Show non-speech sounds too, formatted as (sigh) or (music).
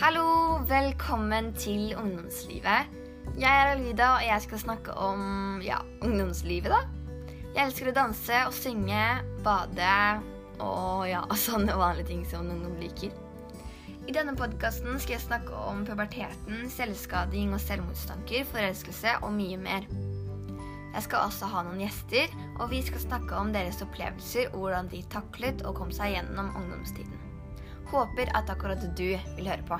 Hallo, velkommen til ungdomslivet. Jeg er Alida, og jeg skal snakke om ja, ungdomslivet, da. Jeg elsker å danse og synge, bade og ja, (laughs) sånne vanlige ting som ungdom liker. I denne podkasten skal jeg snakke om puberteten, selvskading og selvmordstanker, forelskelse og mye mer. Jeg skal også ha noen gjester, og vi skal snakke om deres opplevelser og hvordan de taklet og kom seg gjennom ungdomstiden. Håper at akkurat du vil høre på.